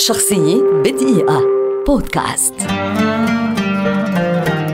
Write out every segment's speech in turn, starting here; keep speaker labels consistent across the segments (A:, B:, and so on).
A: شخصية بدقيقة. بودكاست.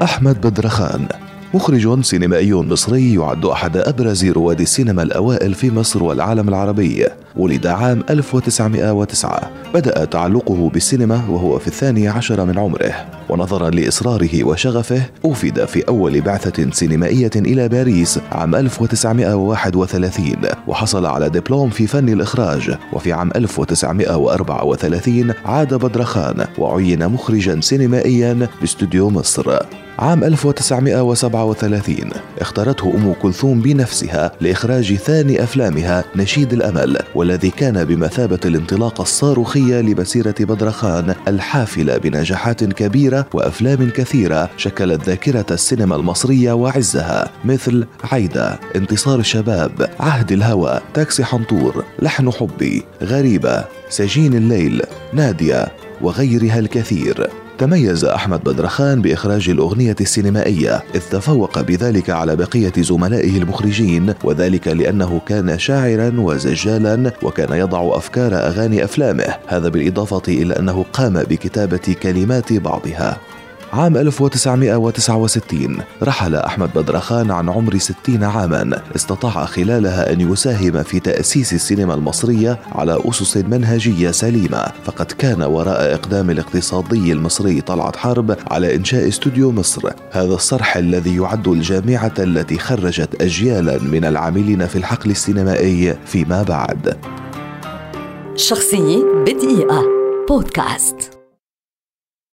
B: أحمد بدرخان مخرج سينمائي مصري يعد أحد أبرز رواد السينما الأوائل في مصر والعالم العربي ولد عام 1909 بدأ تعلقه بالسينما وهو في الثاني عشر من عمره. ونظرا لإصراره وشغفه أوفد في أول بعثة سينمائية إلى باريس عام 1931 وحصل على دبلوم في فن الإخراج. وفي عام 1934 عاد بدرخان وعين مخرجا سينمائيا باستوديو مصر. عام 1937 اختارته أم كلثوم بنفسها لإخراج ثاني أفلامها نشيد الأمل والذي كان بمثابة الانطلاقة الصاروخية لمسيرة بدرخان الحافلة بنجاحات كبيرة وأفلام كثيرة شكلت ذاكرة السينما المصرية وعزها مثل عايدة انتصار الشباب عهد الهوى تاكسي حنطور لحن حبي غريبة سجين الليل نادية وغيرها الكثير. تميز أحمد بدرخان بإخراج الأغنية السينمائية إذ تفوق بذلك على بقية زملائه المخرجين وذلك لأنه كان شاعرا وزجالا وكان يضع أفكار أغاني أفلامه. هذا بالإضافة إلى أنه قام بكتابة كلمات بعضها. عام 1969 رحل أحمد بدرخان عن عمر 60 عاما. استطاع خلالها أن يساهم في تأسيس السينما المصرية على أسس منهجية سليمة. فقد كان وراء إقدام الاقتصادي المصري طلعت حرب على إنشاء استوديو مصر. هذا الصرح الذي يعد الجامعة التي خرجت أجيالا من العاملين في الحقل السينمائي فيما بعد.
A: شخصية بدقيقة. بودكاست.